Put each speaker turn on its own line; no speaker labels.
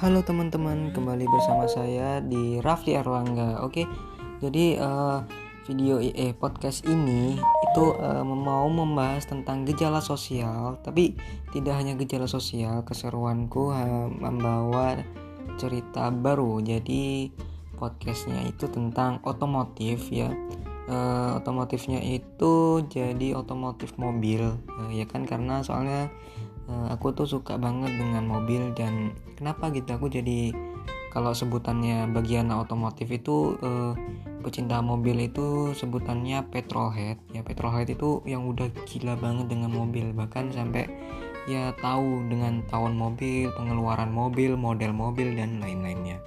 Halo teman-teman, kembali bersama saya di Rafli Arwangga. Oke, jadi uh, video eh podcast ini itu uh, mau membahas tentang gejala sosial, tapi tidak hanya gejala sosial. Keseruanku uh, membawa cerita baru. Jadi podcastnya itu tentang otomotif ya. Uh, otomotifnya itu jadi otomotif mobil, uh, ya kan karena soalnya uh, aku tuh suka banget dengan mobil dan kenapa gitu aku jadi kalau sebutannya bagian otomotif itu uh, pecinta mobil itu sebutannya petrolhead. Ya petrolhead itu yang udah gila banget dengan mobil bahkan sampai ya tahu dengan tahun mobil pengeluaran mobil model mobil dan lain-lainnya